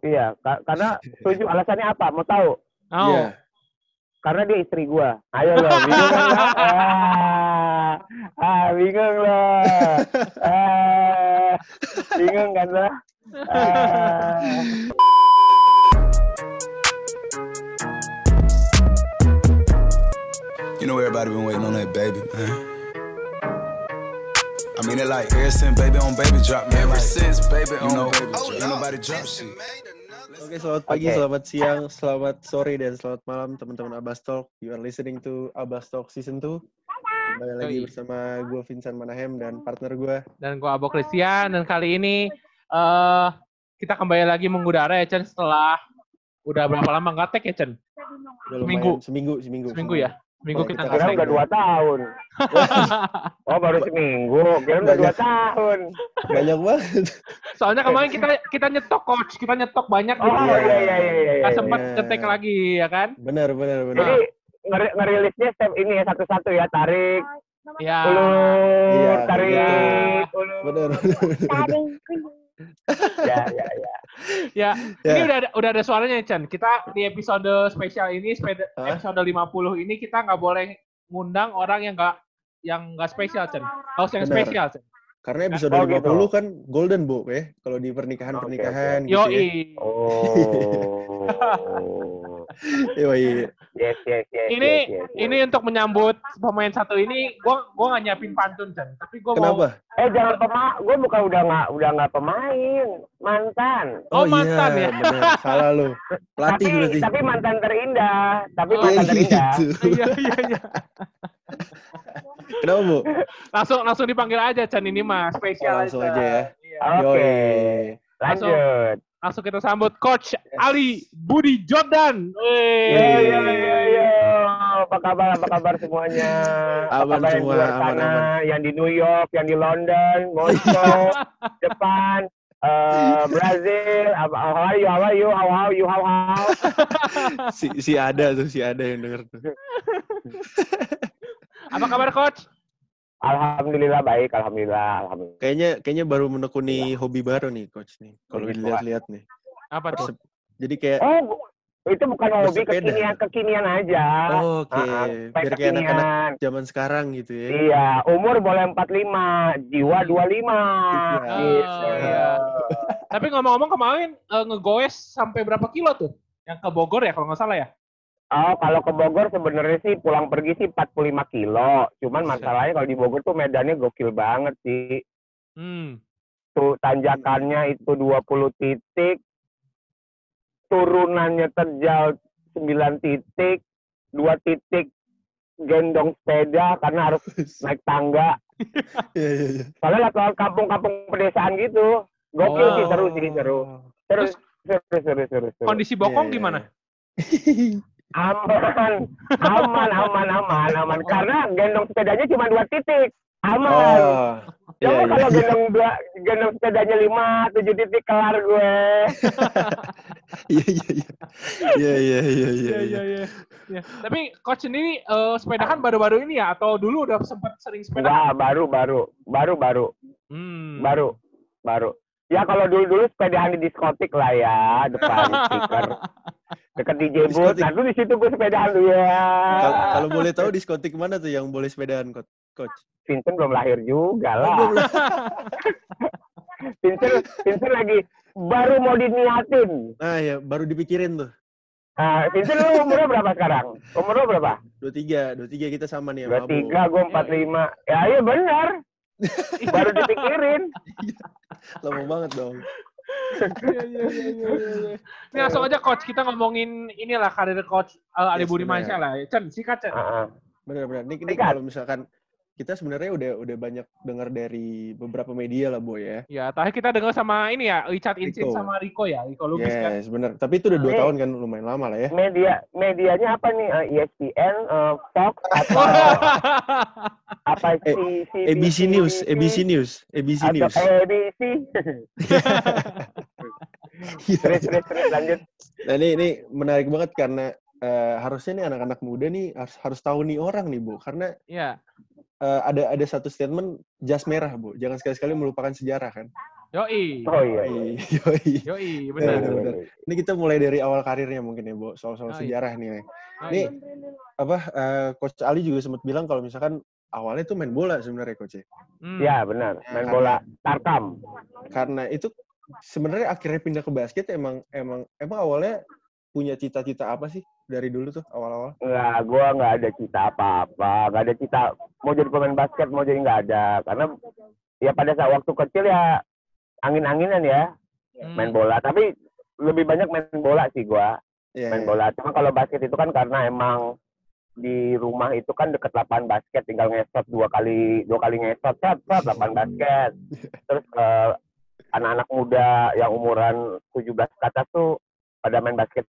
Iya, ka- karena setuju. Alasannya apa? Mau tahu? Oh, Iya. Karena dia istri gua. Ayo lo, bingung kan lo? Ah, ah, bingung lo. Ah, bingung kan lo? Ah. You know everybody been waiting on that baby, man. I mean it like ever since baby on baby drop, man. Ever since baby you know, baby drop. Ain't nobody drop shit. Oke, selamat pagi, Oke. selamat siang, selamat sore, dan selamat malam teman-teman Abbas Talk. You are listening to Abbas Talk Season 2. Kembali lagi Yoi. bersama gue Vincent Manahem dan partner gue. dan gua Abo Christian dan kali ini eh kita kembali lagi mengudara ya Chen setelah udah berapa lama nggak tag ya Chen? Seminggu. Seminggu, seminggu. Seminggu ya? Kalau kita Kira udah dua tahun. Oh, baru seminggu. Kira udah dua tahun. Banyak banget. Soalnya kemarin kita kita nyetok coach, kita nyetok banyak Oh, gitu. iya, iya, iya, iya. Nggak iya. sempat Iya. ngetek lagi ya kan? Benar, benar, benar. Jadi, ngeri- ngerilisnya step ini ya, satu-satu ya. Tarik, Ya. ulur, Iya, tarik, ulur. Benar. Ya, ya, ya. Ya, Ya. ini udah ada, udah ada suaranya Chen. Kita di episode spesial ini, episode 50 ini kita nggak boleh ngundang orang yang nggak yang nggak spesial Chen. Harus yang spesial Chen. Karena episode Oh, 50 gitu. kan golden, Bu, ya. Kalau di pernikahan-pernikahan gitu ya. Yoi. Oh. Yoi. Yes, yes, yes. Ini yes, yes, yes. ini untuk menyambut pemain satu ini, gua gua nggak nyiapin pantun Chen, tapi gua mau Kenapa? Eh jangan pemain, gue bukan udah nggak udah nggak pemain, mantan. Oh, mantan iya, ya? Benar, salah lu. Pelatih tapi berarti. tapi mantan terindah, tapi Oh, mantan Iya, terindah. gitu. Iya iya iya. Kenapa, Bu? Langsung langsung dipanggil aja Chan ini mah Oh, spesial langsung Chan. aja ya. Iya. Oke, Yoi. lanjut. Langsung kita sambut Coach Ali Budi Jordan. Yo yo yo, apa kabar apa kabar semuanya? Apa Aman kabar yang di semua, luar aman, sana, aman. yang di New York, yang di London, Moskow, Jepang, eh, Brazil. Apa, how are you? How are you? How how you? How how? si, si ada tuh, si ada yang denger tuh. Apa kabar Coach? Alhamdulillah baik, alhamdulillah, alhamdulillah. Kayaknya kayaknya baru menekuni hobi baru nih coach nih. Kalau dilihat-lihat nih. Apa tuh? Persep- Jadi kayak Oh, itu bukan hobi Bersepeda. kekinian kekinian aja. oh, oke, Ah, ah, biar kayak anak-anak zaman sekarang gitu ya. Iya, umur boleh 45, jiwa 25. Iya. Gitu. Oh, iya. Tapi ngomong-ngomong kemarin eh, ngegoes sampai berapa kilo tuh? Yang ke Bogor ya kalau nggak salah ya? Oh, kalau ke Bogor sebenarnya sih pulang pergi sih 45 kilo. Cuman masalahnya kalau di Bogor tuh medannya gokil banget sih. Hmm. Tuh tanjakannya itu 20 titik. Turunannya terjal 9 titik. 2 titik gendong sepeda karena harus naik tangga. Iya, iya, iya. Soalnya lewat kampung-kampung pedesaan gitu. Gokil Oh. sih, seru sih, seru. Seru, seru, seru, seru, seru. Kondisi bokong Iya, iya, gimana? Aman, aman, aman, aman, aman. Karena gendong sepedanya cuma dua titik. Aman. Oh. Iya, Coba iya. kalau gendong dua, gendong sepedanya lima, tujuh titik kelar gue. Iya, iya, iya. Iya, iya, iya, iya, Iya iya. iya iya. Iya. Tapi coach sendiri eh, sepedahan baru-baru ini ya atau dulu udah sempat sering sepeda? Wah, baru, baru, baru, baru, Hmm. baru, baru. Ya kalau dulu-dulu sepedahan di diskotik lah ya, depan speaker. Deket DJ booth. Nah, tuh di situ gue sepedahan dulu ya. Kalau boleh tahu diskotik mana tuh yang boleh sepedaan coach? Vincent belum lahir juga lah. Oh, belum lah. Vincent, Vincent lagi baru mau diniatin. Nah, ya baru dipikirin tuh. Nah, Vincent lu umurnya berapa sekarang? Umur lu berapa? 23, 23 kita sama nih sama Abu. tiga, gue empat lima. Ya iya benar. Baru dipikirin. Lama banget dong. Iya, iya, iya. Ini langsung aja coach kita ngomongin inilah karir coach eh, Ali Yes, Budi benar. Mansyah lah. Chen, sikat Chen. Heeh. Benar-benar. Ini, ini Sikat. kalau misalkan kita sebenarnya udah udah banyak dengar dari beberapa media lah, Boy ya. Ya, terakhir kita dengar sama ini ya, Richard Insin Rico. sama Rico ya, Rico Lubis kan. Yes, benar. Tapi itu udah dua Eh. tahun kan lumayan lama lah ya. Media medianya apa nih? Eh, ESPN, eh, Fox atau apa Eh, si, si ABC News, ABC News, ABC atau News. ABC. Iya. terus terus terus lanjut. Nah, ini ini menarik banget karena eh, harusnya nih anak-anak muda nih harus harus tahu nih orang nih, Bu. Karena Iya. Eh, ada ada satu statement jas merah, Bu. Jangan sekali-sekali melupakan sejarah kan. Yoi. Oh iya. Yoi. Yoi, Ya, benar. benar, benar. Ini kita mulai dari awal karirnya mungkin ya, Bo. Soal-soal iya. sejarah nih. Ini iya. apa eh, coach Ali juga sempat bilang kalau misalkan awalnya tuh main bola sebenarnya coach ya. Hmm. Ya benar. Main bola tarkam. Karena itu sebenarnya akhirnya pindah ke basket emang emang emang awalnya punya cita-cita apa sih dari dulu tuh awal-awal? Enggak, gua nggak ada cita apa-apa. Nggak ada cita mau jadi pemain basket, mau jadi nggak ada. Karena ya pada saat waktu kecil ya angin-anginan ya Hmm. main bola. Tapi lebih banyak main bola sih gua. Iya, main iya. bola. Cuma kalau basket itu kan karena emang di rumah itu kan deket lapangan basket, tinggal ngesot dua kali dua kali ngesot, set, set, lapangan basket. Terus eh, anak-anak muda yang umuran 17 ke atas tuh pada main basket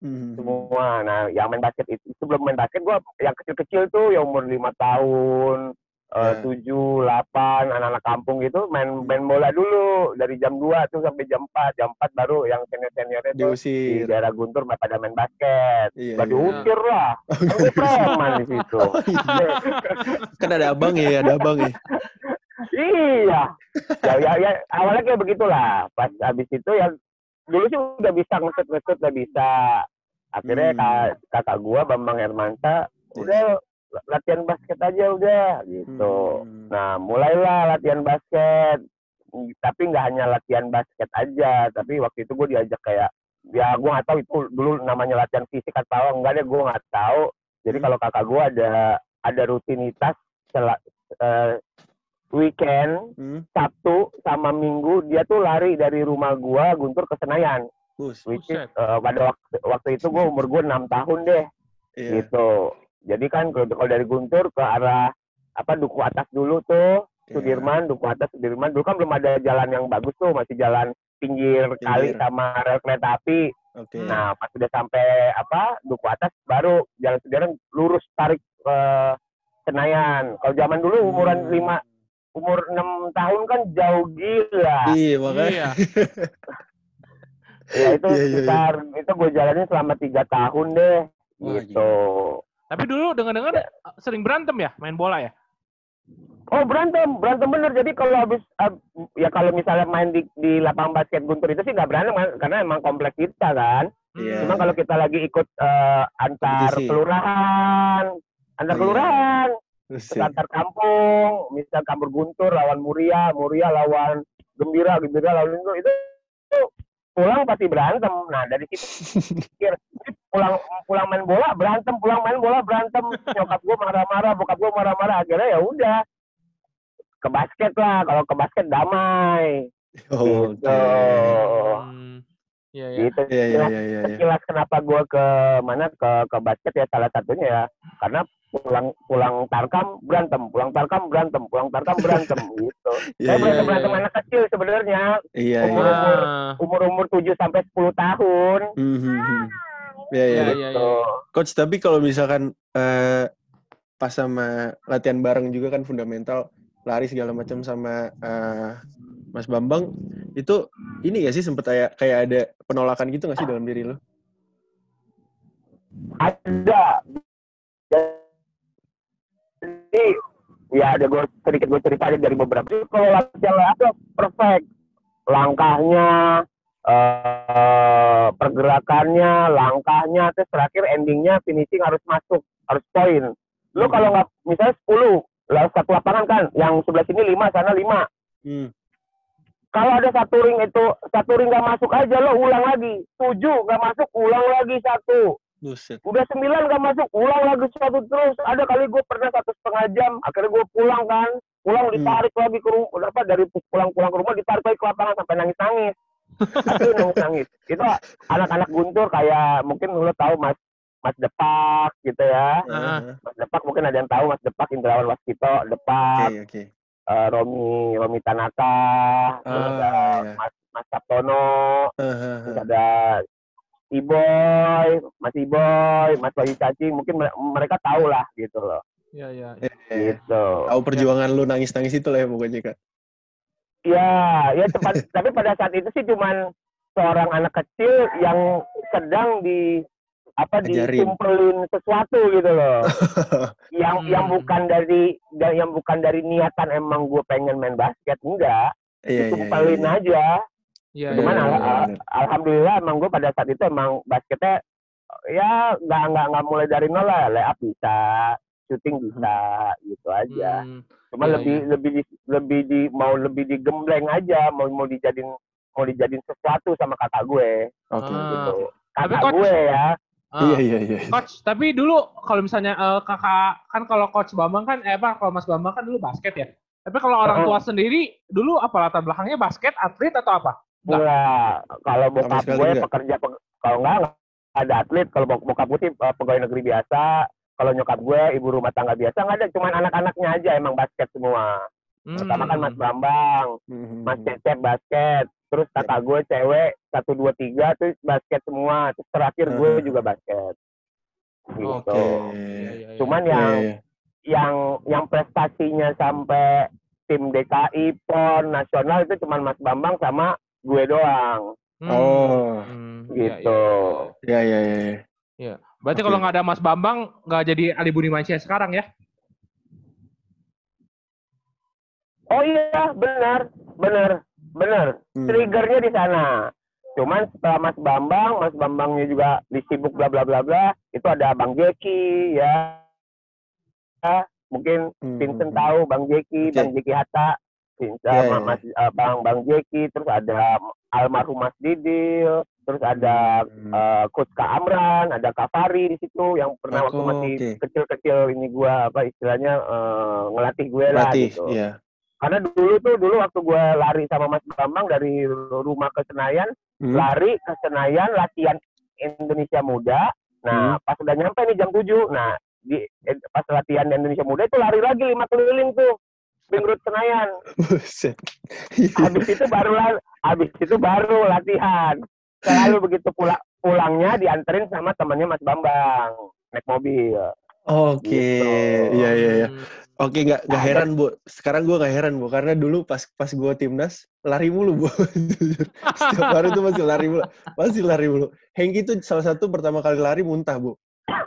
Mhm. semua. Nah, yang main basket itu, itu belum main basket gua yang kecil-kecil tuh yang umur lima tahun, eh, Ya. tujuh, delapan, anak-anak kampung gitu main main bola dulu dari jam 2 tuh sampai jam 4. Jam 4 baru yang senior-seniornya tuh di daerah Guntur pada main basket. Iya, iya. diusir lah. Kan gue preman di situ. Kan ada abang ya, ada abang ya. iya. Ya, ya, ya, awalnya kayak begitulah. Pas habis itu ya dulu sih udah bisa ngesut-ngesut udah bisa. Akhirnya Hmm. kak- kakak gua Bambang Hermansa udah latihan basket aja udah gitu. Hmm. Nah, mulailah latihan basket. Tapi nggak hanya latihan basket aja, tapi waktu itu gue diajak kayak ya gue nggak tahu itu dulu namanya latihan fisik atau enggak deh gue nggak tahu. Jadi Hmm. kalau kakak gue ada ada rutinitas sel- eh, weekend Hmm. Sabtu sama Minggu dia tuh lari dari rumah gua Guntur ke Senayan. Bus. Which is eh, pada waktu waktu itu gua umur gua enam tahun deh Iya. gitu. Jadi kan kalau dari Guntur ke arah apa Duku Atas dulu tuh Iya. Sudirman, Duku Atas Sudirman dulu kan belum ada jalan yang bagus tuh, masih jalan pinggir, kali Pinggir. sama rel kereta api. Oke. Nah, pas udah sampai apa Duku Atas baru jalan Sudirman lurus tarik ke Senayan. Kalau zaman dulu umuran Hmm. lima umur enam tahun kan jauh gila. Iya, makanya. Iya. Ya itu Iya, iya, iya. sekitar itu gue jalanin selama tiga tahun deh. Wah, gitu. Tapi dulu dengar-dengar sering berantem ya main bola ya? Oh berantem, berantem bener. Jadi kalau habis ab- ya kalau misalnya main di, di lapangan basket Guntur itu sih nggak berantem kan, karena emang kompleks kita kan. Iya. Cuma kalau kita lagi ikut eh, antar Kompetisi. kelurahan, antar Oh, iya. kelurahan, ya. Antar kampung, misal kampung Guntur lawan Muria, Muria lawan Gembira, Gembira lawan itu, itu itu pulang pasti berantem. Nah dari situ pikir pulang pulang main bola berantem, pulang main bola berantem. Nyokap gue marah-marah, bokap gue marah-marah. Akhirnya ya udah ke basket lah. Kalau ke basket damai. Oh. Gitu. Hmm. Iya, iya. Gitu. Iya, iya, Sekilas- iya, iya. iya. Sekilas kenapa gue ke mana ke ke basket ya salah satunya ya karena pulang pulang tarkam berantem, pulang tarkam berantem, pulang tarkam berantem gitu. Iya, Saya iya, berantem iya, berantem iya. anak kecil sebenarnya Iya, iya. umur-umur Ah, umur-umur 7 sampai 10 tahun. Hmm, hmm, hmm. Iya, iya. Iya, iya. iya, Gitu. Coach, tapi kalau misalkan eh, pas sama latihan bareng juga kan fundamental, lari segala macam sama eh, Mas Bambang, itu ini gak sih sempet kayak kayak ada penolakan gitu gak sih dalam diri lo? Ada. Jadi ya ada gue sedikit gue cerita aja dari beberapa. Kalau latihan ada perfect. Langkahnya, eh pergerakannya, langkahnya, terus terakhir endingnya finishing harus masuk, harus poin. Lu Hmm. kalau nggak misalnya 10, lah satu lapangan kan, yang sebelah sini 5, sana 5. Hmm. Kalau ada satu ring itu, satu ring nggak masuk aja lo ulang lagi. Tujuh nggak masuk, ulang lagi satu. Buset. Udah sembilan nggak masuk, ulang lagi satu terus. Ada kali gue pernah satu setengah jam, akhirnya gue pulang kan. Pulang ditarik lagi ke rumah, apa dari pulang-pulang ke rumah ditarik lagi ke lapangan sampai nangis-nangis. Aduh nangis-nangis. Itu anak-anak guntur kayak mungkin lo tahu Mas Mas Depak gitu ya. Ah. Mas Depak mungkin ada yang tahu Mas Depak Indrawan Waskito, Depak, oke. eh, Romi Romi Tanaka, Ah, ada iya. Mas Mas Sabtono, ah, terus ah. ada Iboy, Mas Iboy, Mas Bayu Cacing, mungkin mere- mereka tahu lah gitu loh. Iya, iya. Eh, Gitu. Tahu perjuangan lu nangis-nangis itu lah ya pokoknya kak. Ya, ya tepat. tapi pada saat itu sih cuman seorang anak kecil yang sedang di apa Ajarin. ditumpelin sesuatu gitu loh. yang Hmm. yang bukan dari da- yang bukan dari niatan emang gue pengen main basket enggak Iya, iya, ditumpelin iya. aja. Iya, Cuman iya, al- iya. al- alhamdulillah emang gue pada saat itu emang basketnya ya nggak nggak nggak mulai dari nol lah, layup bisa, shooting bisa, gitu aja. Hmm, Cuma Iya, lebih lebih di, lebih di mau lebih digembleng aja, mau mau dijadiin mau dijadiin sesuatu sama kakak gue Oke. Ah. gitu. Tapi Kakak coach- gue ya. ah. Iya, iya, iya. Coach, tapi dulu kalau misalnya eh, kakak kan kalau coach Bambang kan eh apa kalau Mas Bambang kan dulu basket ya. Tapi kalau orang Oh. tua sendiri dulu apa latar belakangnya basket, atlet atau apa? Enggak. Enggak, kalau bokap gue enggak. pekerja peg- kalau enggak enggak ada atlet, kalau bok- bokap gue sih eh, pegawai negeri biasa, kalau nyokap gue ibu rumah tangga biasa nggak ada, cuman anak-anaknya aja emang basket semua. Pertama kan Mas Bambang, Mhm. Mas Cecep basket, terus Ya. kakak gue cewek satu dua tiga tuh basket semua, terus terakhir gue Mhm. juga basket. Gitu. Oke. Iya, iya, iya. Cuman Iya, yang iya. yang yang prestasinya sampai tim DKI, PON, nasional itu cuman Mas Bambang sama gue doang. Hmm. Oh. Hmm, iya, Gitu. Iya, iya, iya. iya. iya. Berarti Oke. kalau nggak ada Mas Bambang nggak jadi Ali Budimansyah sekarang ya? Oh iya, benar, benar, benar. Hmm. Triggernya di sana. Cuman setelah Mas Bambang, Mas Bambangnya juga disibuk bla bla bla bla, itu ada Bang Jeki ya. Ya, Mungkin Hmm. Vincent tahu Bang Jeki, Oke. Bang Jeki Hatta, Vincent, Iya, iya, Mas eh, Bang Bang Jeki, terus ada almarhum Mas Didil, terus ada Hmm. eh, Coach Kak Amran, ada Kak Fari di situ yang pernah waktu Oh, masih oke. kecil-kecil ini gua apa istilahnya eh, ngelatih gue lah Latih, gitu. iya. Karena dulu tuh dulu waktu gue lari sama Mas Bambang dari rumah ke Senayan, Hmm. lari ke Senayan latihan Indonesia Muda. Nah, Hmm. pas udah nyampe nih jam 7. Nah, di eh, pas latihan Indonesia Muda itu lari lagi lima keliling tuh. Road Senayan. Buset. Habis itu baru habis itu baru latihan. Selalu begitu pulang pulangnya dianterin sama temannya Mas Bambang naik mobil. Oke, Gitu. iya iya iya. Hmm. Oke, nggak nggak Ada. heran bu. Sekarang gue nggak heran bu, karena dulu pas pas gue timnas lari mulu bu. Jujur. Setiap hari tuh masih lari mulu, masih lari mulu. Hengki tuh salah satu pertama kali lari muntah bu.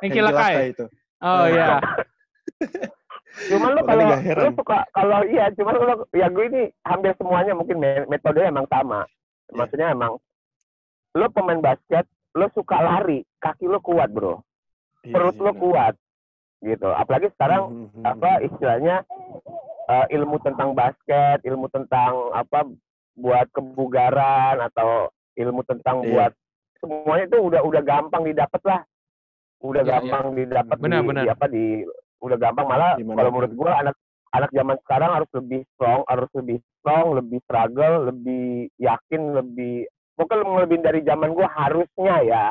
Hengki Lakai. itu. Oh iya. Cuman lu Makanya kalau lu suka kalau iya, cuman lu ya gue ini hampir semuanya mungkin me- metodenya emang sama. Iya. Maksudnya emang lu pemain basket, lu suka lari, kaki lu kuat, Bro. Iya Perut lu benar. kuat. Gitu. Apalagi sekarang Mhm, mhm, apa istilahnya eh, ilmu tentang basket, ilmu tentang apa buat kebugaran atau ilmu tentang Iya. buat semuanya itu udah udah gampang didapat lah. Udah iya. gampang didapat Benar, di, benar. di apa di udah gampang malah Di mana pun. kalau menurut gua anak anak zaman sekarang harus lebih strong, harus lebih strong, lebih struggle, lebih yakin, lebih pokoknya lebih dari zaman gua harusnya ya.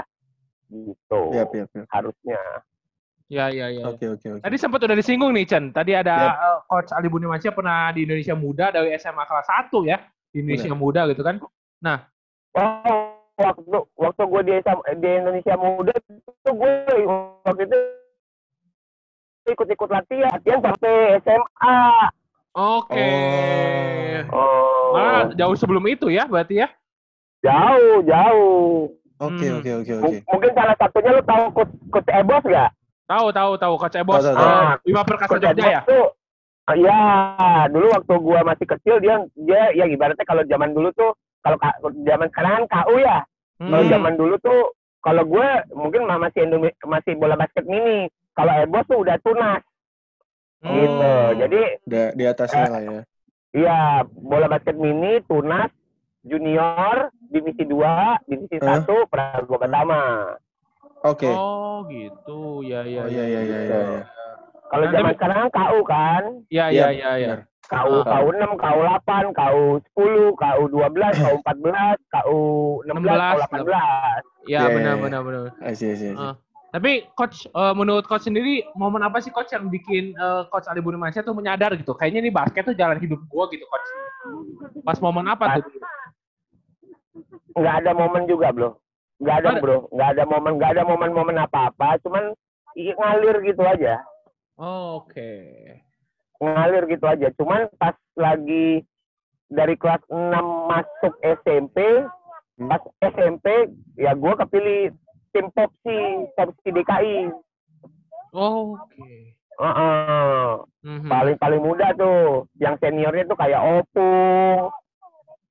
Gitu. Iya, iya, iya. Harusnya. Iya, iya, iya. Oke, oke, oke. Tadi sempat udah disinggung nih, Chen. Tadi ada Yap. eh, Coach Ali Budimansyah pernah di Indonesia Muda dari SMA kelas 1 ya. Di Indonesia Muda gitu kan. Oh, waktu waktu gue di, di Indonesia Muda itu gue waktu itu ikut-ikut latihan, latihan sampai SMA. Oke. Oh, Malah jauh sebelum itu ya berarti ya? jauh, jauh. Oke, Hmm. oke, oke, oke. Mungkin salah satunya lu tahu coach, coach Ebos gak? Tahu, tahu, tahu. Coach Ebos. Tahu, tahu, tahu. Bima Perkasa Coach Jogja ya? Tuh, ah, Iya, dulu waktu gua masih kecil dia dia ya ibaratnya kalau zaman dulu tuh kalau ka- zaman sekarang kan KU ya. Kalau Hmm. zaman dulu tuh kalau gue mungkin ma- masih Indomi- masih bola basket mini. Kalau Ebos tuh udah tunas Hmm. gitu. Jadi Udah di atasnya lah ya. iya bola basket mini, tunas, junior, divisi 2, divisi Hah? 1, Prago Pertama. Oke. Oh, gitu. Ya, ya, Oh iya, iya, iya, iya. iya. Kalau Nah, zaman tapi- sekarang KU kan, Ya, Iya, ya, ya, ya. benar. KU Ah. KU 6, KU 8, KU 10, KU 12, KU 14, KU 16, KU 18. Ya, Iya, benar, iya, iya. benar, benar. I see, I Tapi coach eh, menurut coach sendiri momen apa sih coach yang bikin eh, coach Ali Budimansyah tuh menyadar gitu. Kayaknya nih basket tuh jalan hidup gua gitu coach. Pas momen apa tuh? nggak ada momen juga bro nggak ada bro nggak ada momen nggak ada momen-momen apa-apa cuman ngalir gitu aja Oh, Oke. ngalir gitu aja cuman pas lagi dari kelas 6 masuk SMP Hmm. pas SMP ya gue kepilih tim Popsi Popsi DKI Oh, Oke. Heeh. Mhm. paling paling muda tuh yang seniornya tuh kayak Opung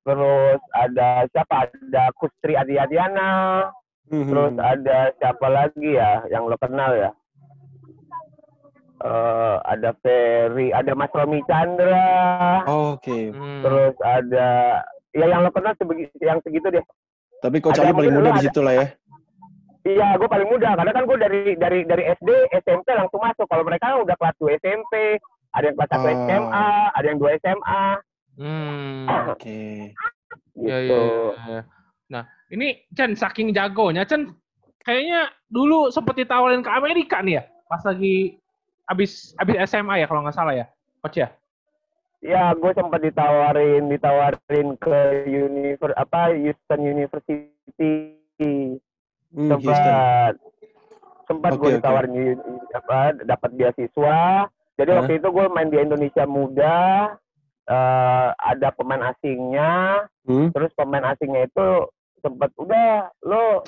terus ada siapa ada Kustri Adi Adiana Mhm. terus ada siapa lagi ya yang lo kenal ya Eh, ada Ferry ada Mas Romi Chandra Oh, Oke. Hmm. terus ada ya yang lo kenal sebegi, yang segitu deh Tapi coach Ali paling muda di situ lah ya. Iya, gue paling muda karena kan gue dari dari dari SD, SMP langsung masuk. Kalau mereka kan udah kelas 2 SMP, ada yang kelas 1 Oh. SMA, ada yang 2 SMA Hmm. Oke. gitu. Iya, iya, iya, iya. Nah, ini Chen saking jagonya, Chen kayaknya dulu sempet ditawarin ke Amerika nih ya, pas lagi abis abis SMA ya kalau nggak salah ya, coach ya. Ya, gue sempat ditawarin, ditawarin ke univer apa Houston University. Hmm, Houston. Sempat sempat Oke, gue ditawarin di- apa dapat beasiswa. Jadi Hah? waktu itu gue main di Indonesia Muda. eh, ada pemain asingnya, Hmm. terus pemain asingnya itu sempat udah lo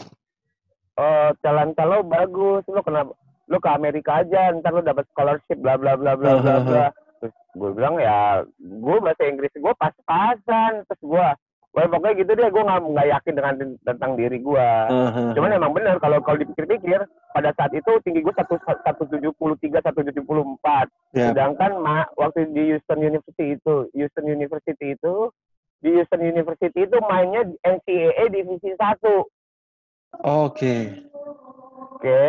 eh talenta lo bagus lo kenapa lo ke Amerika aja ntar lo dapat scholarship bla bla bla bla bla bla terus gue bilang ya gue bahasa Inggris gue pas-pasan terus gue Wah, pokoknya gitu deh, gue nggak nggak yakin dengan tentang diri gue. Aha. Cuman emang benar kalau kalau dipikir-pikir pada saat itu tinggi gue satu satu tujuh puluh tiga satu tujuh puluh empat. Sedangkan ma, waktu di Houston University itu, Houston University itu, di Houston University itu mainnya di NCAA divisi 1. Oke. Oke.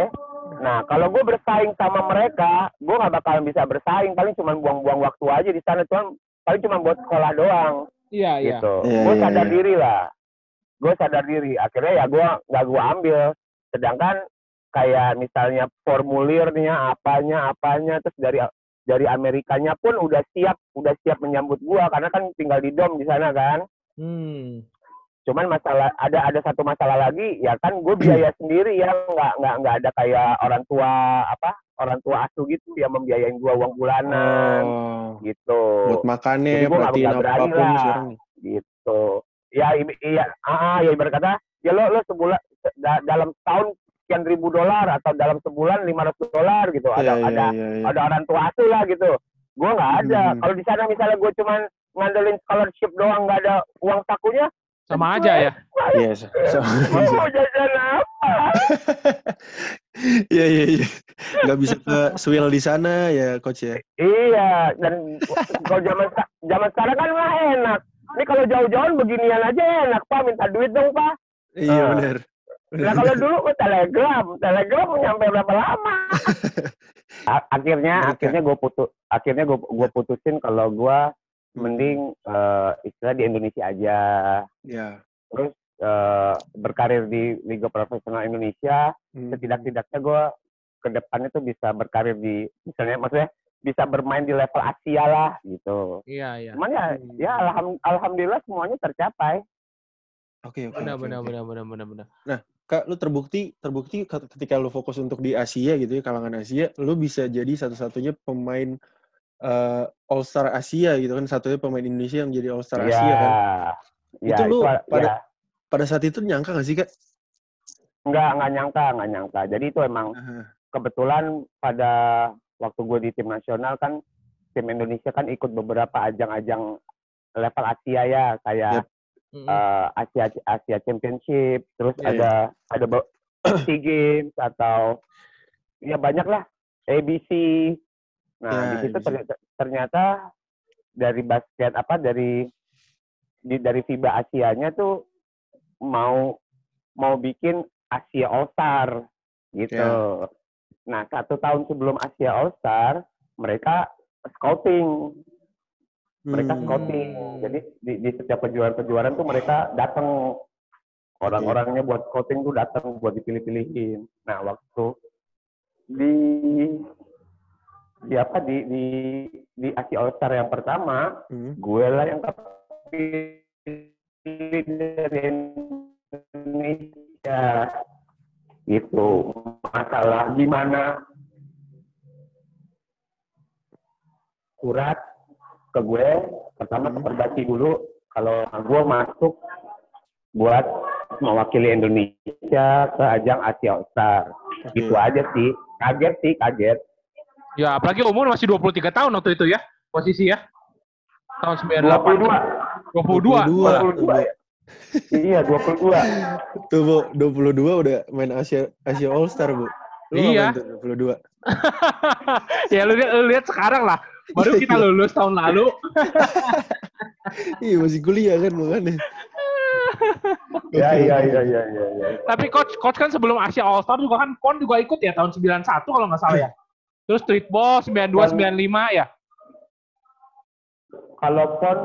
Nah, kalau gue bersaing sama mereka, gue nggak bakalan bisa bersaing. Paling cuma buang-buang waktu aja di sana. Cuman paling cuma buat sekolah doang, Iya, iya. gitu. Iya, gue iya, sadar iya. diri lah. Gue sadar diri. Akhirnya ya gue nggak gue ambil. Sedangkan kayak misalnya formulirnya, apanya, apanya, terus dari dari Amerikanya pun udah siap, udah siap menyambut gue karena kan tinggal di dom di sana kan. Hmm. cuman masalah ada ada satu masalah lagi ya kan gue biaya sendiri ya nggak nggak nggak ada kayak orang tua apa orang tua asuh gitu yang membiayain gue uang bulanan Oh. gitu Buat makannya, gua nggak berani apa pun lah. sekarang gitu ya iya ah ah, ya ibarat kata ya lo lo sebulan da- dalam tahun sekian ribu dolar atau dalam sebulan 500 dolar gitu ada Iya, iya, ada iya, iya. ada orang tua asuh lah gitu gue nggak ada Hmm. kalau di sana misalnya gue cuman ngandelin scholarship doang nggak ada uang sakunya Sama aja ya. Iya, so- so- mau jajan apa Iya, iya, iya. Nggak bisa ke Swill di sana ya, coach ya. Iya, dan kalau zaman zaman sekarang kan mah enak. Ini kalau jauh-jauh beginian aja enak, Pak. Minta duit dong, Pak. Iya, Ah. benar. Nah kalau dulu oh, telegram, telegram nyampe berapa lama? Akhirnya, Mereka. akhirnya gue putus, akhirnya gue gue putusin kalau gue mending eh, istilah di Indonesia aja, Ya. terus eh, berkarir di Liga Profesional Indonesia. Hmm. Setidak-tidaknya gue ke depannya tuh bisa berkarir di, misalnya maksudnya bisa bermain di level Asia lah gitu. Iya, iya. Cuman ya, Hmm. ya alham- alhamdulillah semuanya tercapai. Oke, oke. Benar, oke, benar, oke. benar, benar, benar, benar. Kak, lu terbukti terbukti ket- ketika lu fokus untuk di Asia gitu ya, kalangan Asia, lu bisa jadi satu-satunya pemain eh, All Star Asia gitu kan, satunya pemain Indonesia yang jadi All Star Ya, Asia kan. ya, Itu lu a- pada- ya, Pada saat itu nyangka gak sih, Kak? nggak nggak nyangka, nggak nyangka. Jadi itu emang kebetulan pada waktu gue di tim nasional kan tim Indonesia kan ikut beberapa ajang-ajang level Asia ya kayak Yap. Mm-mm. eh, Asia Asia Championship, terus Iya, ada ada be- SEA Games atau ya banyak lah ABC. Nah Ya, di situ ABC. ternyata, ternyata dari basket apa dari di dari FIBA Asianya tuh mau mau bikin Asia All Star gitu. Ya. Nah satu tahun sebelum Asia All Star mereka scouting mereka Hmm. scouting. Jadi di, di setiap kejuaraan-kejuaraan tuh mereka datang orang-orangnya buat scouting tuh datang buat dipilih-pilihin. Nah waktu di di apa di di di Asia All Star yang pertama, Hmm. gue lah yang kepilih dari Indonesia. Itu masalah gimana surat ke gue pertama Hmm. Perbasi dulu kalau gue masuk buat mewakili Indonesia ke ajang Asia All Star. Oke. Gitu aja sih. Kaget sih, kaget. Ya, apalagi umur masih 23 tahun waktu itu ya, posisi ya. Tahun 98. 22. 22. 22. 22 ya? iya, 22. Tuh, Bu, 22 udah main Asia Asia All Star, Bu. Lu Iya. ngapain tuh 22? ya lu lihat, lu lihat sekarang lah. Baru kita lulus tahun lalu. Iya, masih kuliah kan makanya. Ya, iya, iya, iya, iya, iya. Tapi coach coach kan sebelum Asia All Star juga kan PON juga ikut ya tahun 91 kalau nggak salah ya. Terus streetball 92 95 ya. Kalau PON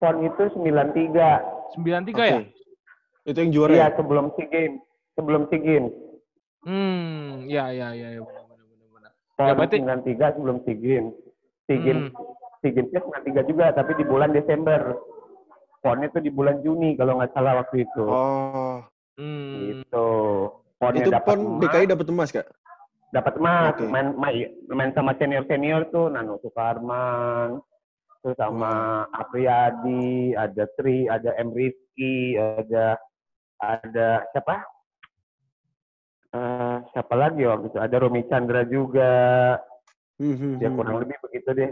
PON itu 93. 93 ya? Oke. Itu yang juara Iya, ya? sebelum SEA Games. Sebelum SEA Games. Hmm, ya ya ya ya benar benar benar. PON Ya, berarti- 93 sebelum SEA Games. SEA Hmm. Games SEA Games 93 juga, tapi di bulan Desember. PON itu di bulan Juni kalau nggak salah waktu itu. Oh. Hmm. Gitu. PON-nya Itu dapat PON emas, DKI dapat emas, Kak? dapat emas. Oke. Main, main main sama senior-senior tuh Nano Sukarman, terus sama Apriyadi, ada Tri, ada M Rizky, ada ada siapa? Eh, siapa lagi waktu itu? Ada Romi Chandra juga. Hmm, hmm, Ya hmm. kurang lebih begitu deh.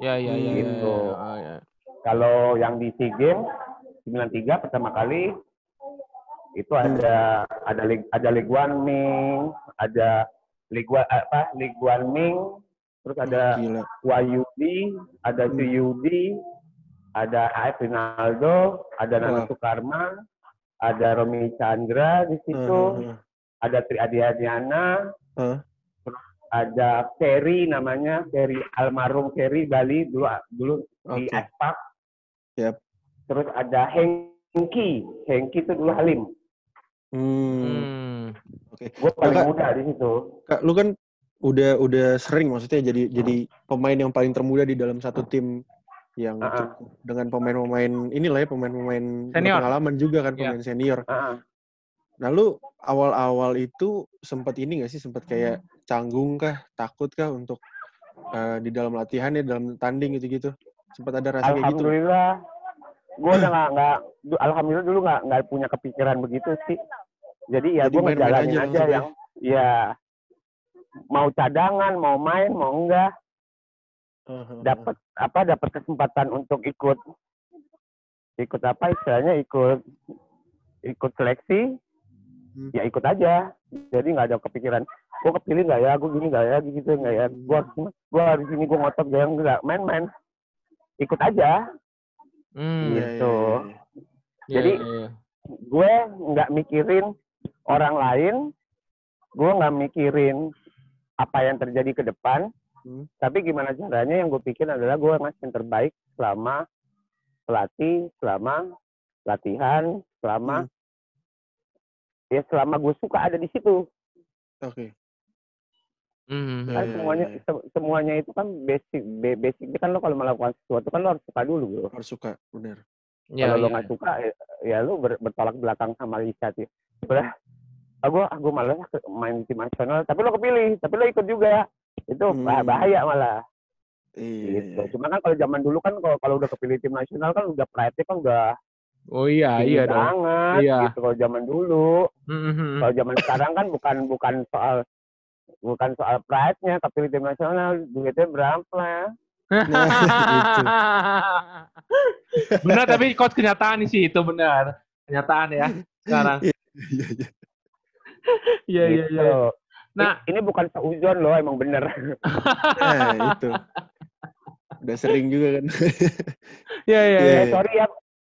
Ya ya ya. ya, Gitu. ya, ya, ya. Kalau yang di SEA Games 93 pertama kali itu ada ada Lig, ada Lig One Ming, ada One- apa One Ming, terus ada Gila. Wayudi, ada Hmm. Suyudi, ada AF Rinaldo, ada Nana Wah. Sukarman, ada Romi Chandra di situ, Hmm, hmm, ada Tri Adiadiana, Hah? terus ada Ferry namanya, Ferry almarhum Ferry Bali dulu dulu di Oke. Aspak. Yap. Terus ada Hengki, Hengki itu dulu Halim. Hmm. Hmm. Oke. Gue paling Kakak- muda di situ. Kak, lu kan udah udah sering maksudnya jadi jadi pemain yang paling termuda di dalam satu tim yang Ah, ah. cukup dengan pemain-pemain inilah ya pemain-pemain Senior. berpengalaman juga kan Iya. pemain senior. Ah, Nah lu awal-awal itu sempat ini gak sih sempat kayak canggung kah takut kah untuk eh, di dalam latihan ya dalam tanding gitu-gitu sempat ada rasa kayak gitu Alhamdulillah, gue udah nggak nggak, du- alhamdulillah dulu nggak nggak punya kepikiran begitu sih. Jadi ya gue ngejalanin aja aja, yang ya mau cadangan, mau main, mau enggak, Heeh. dapat apa dapat kesempatan untuk ikut. Ikut apa istilahnya? Ikut ikut seleksi. Hmm. ya ikut aja. Jadi nggak ada kepikiran gue kepilih nggak ya? Gue gini nggak ya? Gitu nggak ya? Gue gue hari ini gue ngotot gak nggak main-main. Ikut aja. Hmm. Iya, gitu. iya, iya. Ya, Jadi- ya, ya. gue nggak mikirin orang lain. Gue nggak mikirin apa yang terjadi ke depan Hmm. tapi gimana caranya yang gue pikir adalah gue ngasih yang terbaik selama pelatih selama latihan selama Hmm. ya selama gue suka ada di situ Oke. Hmm. Ya, kan ya, semuanya ya, ya. se- semuanya itu kan basic ba- basicnya kan lo kalau melakukan sesuatu kan lo harus suka dulu bro harus suka benar Ya, kalau lo ya. nggak suka ya, ya lo ber- bertolak belakang sama inisiatif udah aku aku malas ke- main di tim nasional tapi lo kepilih tapi lo ikut juga itu Hmm. bahaya malah iya, gitu iya. cuma kan kalau zaman dulu kan kalau kalau udah kepilih tim nasional kan udah pride kan udah Oh iya, iya dong. banget Iya. gitu kalau zaman dulu Hmm, hmm, hmm. kalau zaman sekarang kan bukan bukan soal bukan soal pride-nya kepilih tim nasional duitnya berapa Nah, benar tapi coach kenyataan sih itu benar kenyataan ya sekarang Iya, iya, iya. iya iya Gitu. iya Nah. Ini bukan seuzon loh emang bener Nah, itu. Udah sering juga kan. iya iya eh sorry ya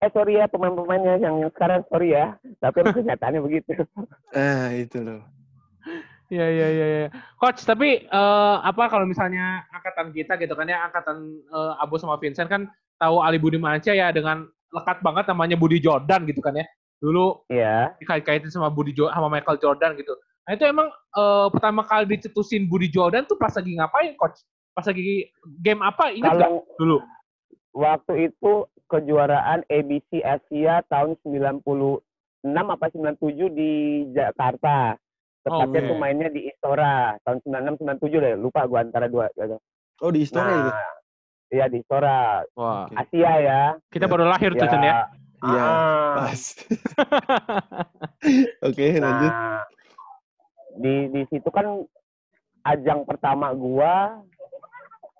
eh sorry ya pemain-pemainnya yang sekarang sorry ya tapi kenyataannya begitu ah, itu loh. Iya iya iya. iya. Coach, tapi eh, apa kalau misalnya angkatan kita gitu kan ya, angkatan eh, Abu sama Vincent kan tahu Ali Budi Mansyah ya dengan lekat banget namanya Budi Jordan gitu kan ya. Dulu ya dikait-kaitin sama Budi jo sama Michael Jordan gitu. Nah itu emang eh, pertama kali dicetusin Budi Jordan tuh pas lagi ngapain, Coach? Pas lagi game apa? Ingat kalau dulu? waktu itu kejuaraan ABC Asia tahun 96 apa 97 di Jakarta. Tepatnya Oke. tuh mainnya di Istora tahun 96 97 deh, lupa gua antara dua gitu. Oh, di Istora itu. Nah, iya di Istora Wah. Asia ya. kita baru lahir tuh Cen ya. Iya, Ah, pas. Oke, lanjut. Nah, di di situ kan ajang pertama gua,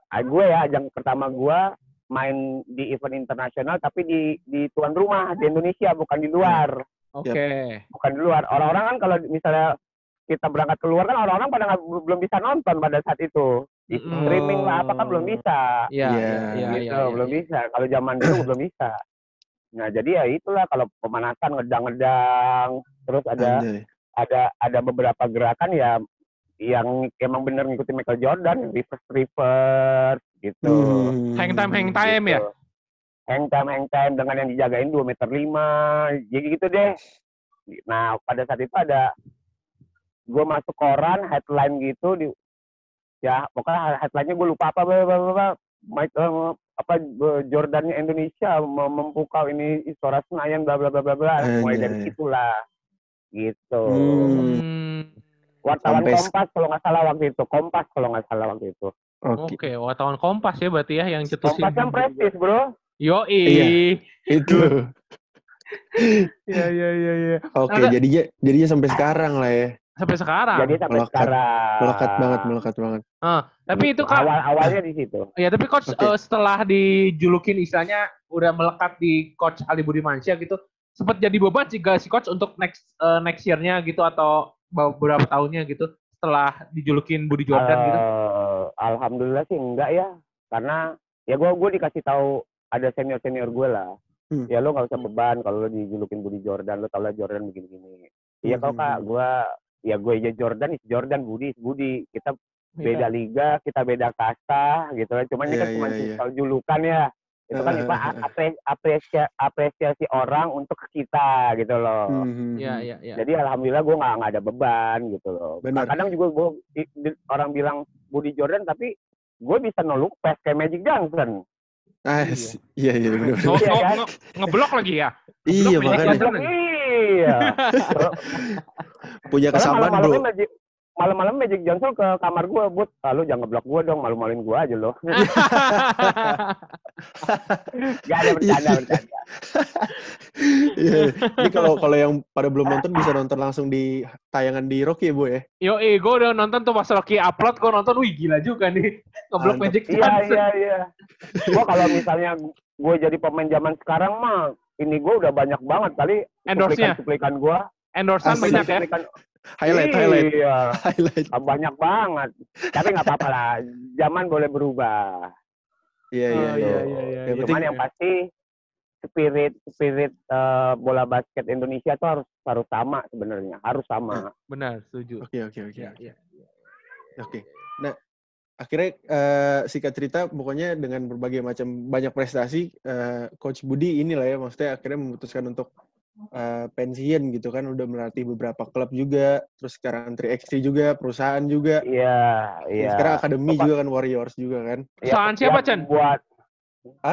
ah, gue ya ajang pertama gua main di event internasional tapi di di tuan rumah di Indonesia bukan di luar. Oke. bukan di luar. Orang-orang kan kalau misalnya kita berangkat keluar kan orang-orang pada nggak- belum bisa nonton pada saat itu. Di streaming lah apa kan belum bisa. Iya, Iya, iya, iya, gitu iya, belum iya. bisa. Kalau zaman dulu belum bisa nah jadi ya itulah kalau pemanasan ngedang-ngedang terus ada Anjay. ada ada beberapa gerakan ya yang emang bener ngikutin Michael Jordan reverse reverse gitu Hmm. Hang time, hang time ya? Gitu. hang time hang time dengan yang dijagain 2 meter lima jadi gitu deh nah pada saat itu ada gue masuk koran headline gitu di ya pokoknya headline-nya gue lupa apa apa apa, eh, apa eh, Jordannya Indonesia mem- memukau ini Istora Senayan bla bla bla bla bla mulai dari Anjay. situlah gitu Hmm. Wartawan Sampai Kompas kalau nggak salah waktu itu Kompas kalau nggak salah waktu itu Oke. Oke, wartawan Kompas ya berarti ya yang cetusin. Kompas kan prestis bro Yoi. Iya. Itu. Iya, iya, iya, iya. Oke, Ada- jadinya jadinya sampai sekarang lah ya. Sampai sekarang. jadi sampai melekat. sekarang Melekat banget, melekat banget. Ah, tapi itu kan awal awalnya di situ Ya, tapi coach Oke. eh, setelah dijulukin istilahnya udah melekat di coach Ali Budi Mansyah gitu, sempat jadi beban sih gak si coach untuk next eh, next year-nya gitu atau beberapa tahunnya gitu setelah dijulukin Budi Jordan gitu. Eh, alhamdulillah sih enggak ya karena ya gue gue dikasih tahu ada senior senior gue lah Hmm. ya lo nggak usah beban kalau lo dijulukin Budi Jordan lo tau lah Jordan begini gini iya kalau Hmm. kak gue ya gue aja Jordan is Jordan Budi is Budi kita beda Iya. liga kita beda kasta gitu kan cuman ini Iya, kan cuma iya, iya. soal julukan ya itu kan Eh, apa eh, eh. apre- apresiasi, apresiasi orang untuk kita gitu loh Hmm, Iya, hmm. iya, iya. jadi alhamdulillah gue nggak nggak ada beban gitu loh. Benar. Kadang juga gue orang bilang Budi Jordan tapi gue bisa noluk pes kayak Magic Johnson. Ah, iya iya benar. Iya, nge- kan? nge- ngeblok lagi ya. Iya makanya Ngeblok, iya. Punya Karena kesamaan bro. Magic malam-malam Magic Johnson ke kamar gue, buat ah, lu jangan ngeblok gue dong, malu-maluin gue aja lo. Gak ada bercanda bercanda. Iya. Ini kalau kalau yang pada belum nonton bisa nonton langsung di tayangan di Rocky ya bu ya. Yo, eh, gue udah nonton tuh pas Rocky upload, gue nonton, wih gila juga nih. Ngeblok. Magic Iya Johnson. iya iya. Gue kalau misalnya gue jadi pemain zaman sekarang mah ini gue udah banyak banget kali Endorse-nya. cuplikan gue. Endorsean banyak ya. Highlight highlight Iya. highlight. banyak banget tapi nggak apa-apa lah zaman boleh berubah Iya iya Oh, iya. iya, iya, iya, Yang iya. cuman penting yang pasti spirit spirit eh, bola basket Indonesia tuh harus harus sama sebenarnya harus sama Benar, setuju. Oke oke oke. Iya, iya. Oke. Nah, akhirnya eh, singkat cerita pokoknya dengan berbagai macam banyak prestasi eh, coach Budi inilah ya maksudnya akhirnya memutuskan untuk eh, pensiun gitu kan udah melatih beberapa klub juga, terus sekarang 3x3 juga, perusahaan juga. iya dan iya Sekarang akademi Bapak- juga kan Warriors juga kan. Ya, Perusahaan siapa, ya, Chan? buat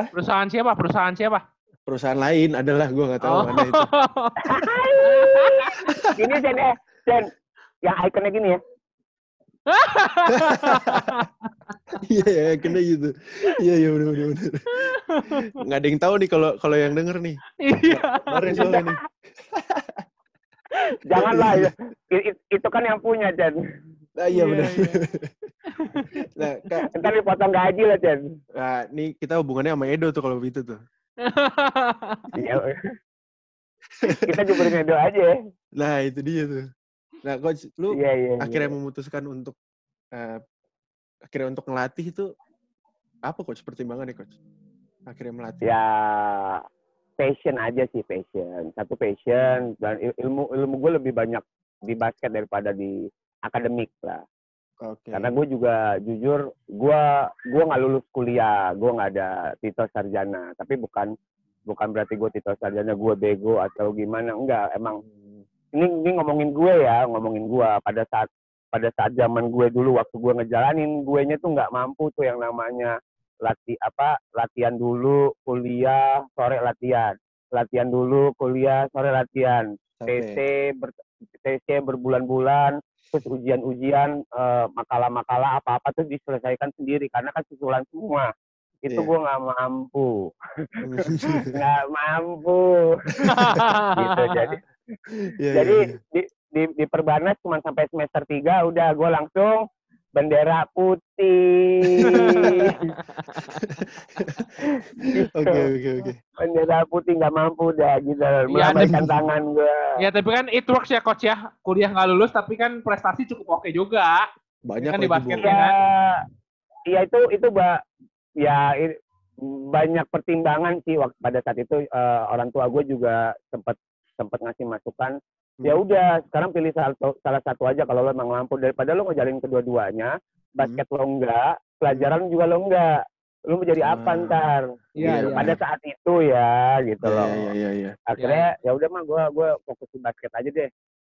Perusahaan siapa? Perusahaan siapa? Perusahaan lain adalah gue nggak tahu Oh. mana itu. gini Jen eh Jen yang ikonnya gini ya Iya ya, kena gitu. Iya iya benar benar benar. Nggak ada yang tahu nih kalau kalau yang denger nih. Iya. Kemarin soalnya nih. janganlah ya itu kan yang punya Jen Nah, iya Iya, benar. iya. nah, Kak, ntar dipotong gaji lah Jen nah, nih kita hubungannya sama Edo tuh kalau begitu tuh. Iya. kita juburin Edo aja ya. Nah, itu dia tuh. Nah, coach, lu iya iya iya. akhirnya memutuskan untuk eh, akhirnya untuk ngelatih itu apa coach pertimbangannya coach? Akhirnya melatih. ya passion aja sih passion satu passion dan il- ilmu ilmu gue lebih banyak di basket daripada di akademik lah Oke. karena gue juga jujur gue gue nggak lulus kuliah gue nggak ada titel sarjana tapi bukan bukan berarti gue titel sarjana gue bego atau gimana enggak emang ini ini ngomongin gue ya ngomongin gue. Pada saat pada saat zaman gue dulu waktu gue ngejalanin gue nya tuh nggak mampu tuh yang namanya latih apa latihan dulu kuliah sore latihan. Latihan dulu kuliah sore latihan. TC Sampai. ber, TC berbulan-bulan terus ujian-ujian eh, makalah-makalah apa-apa tuh diselesaikan sendiri karena kan susulan semua. Itu Iya. gue nggak mampu. Nggak mampu. Gitu jadi Iya, jadi iya, di, di, di perbanas cuma sampai semester 3 udah gue langsung bendera putih. Gitu. Oke oke oke. Bendera putih nggak mampu dah gitu. Iya, Melambaikan ada- tangan gua. Ya tapi kan it works ya coach ya. Kuliah nggak lulus tapi kan prestasi cukup oke juga. Banyak Kan di basket Bu. ya. Ya, ya itu itu ba, ya banyak pertimbangan sih waktu pada saat itu eh, orang tua gue juga sempat sempat ngasih masukan. Ya Hmm. udah, sekarang pilih salah, satu- salah satu aja kalau lo emang mampu daripada lo ngejalin kedua-duanya. Basket lo enggak, pelajaran juga lo enggak. Lo mau jadi apa Hmm. ntar? Iya, Gitu. iya. Pada saat itu ya, gitu Iya loh. iya iya iya. Akhirnya ya udah mah gue gue fokus di basket aja deh.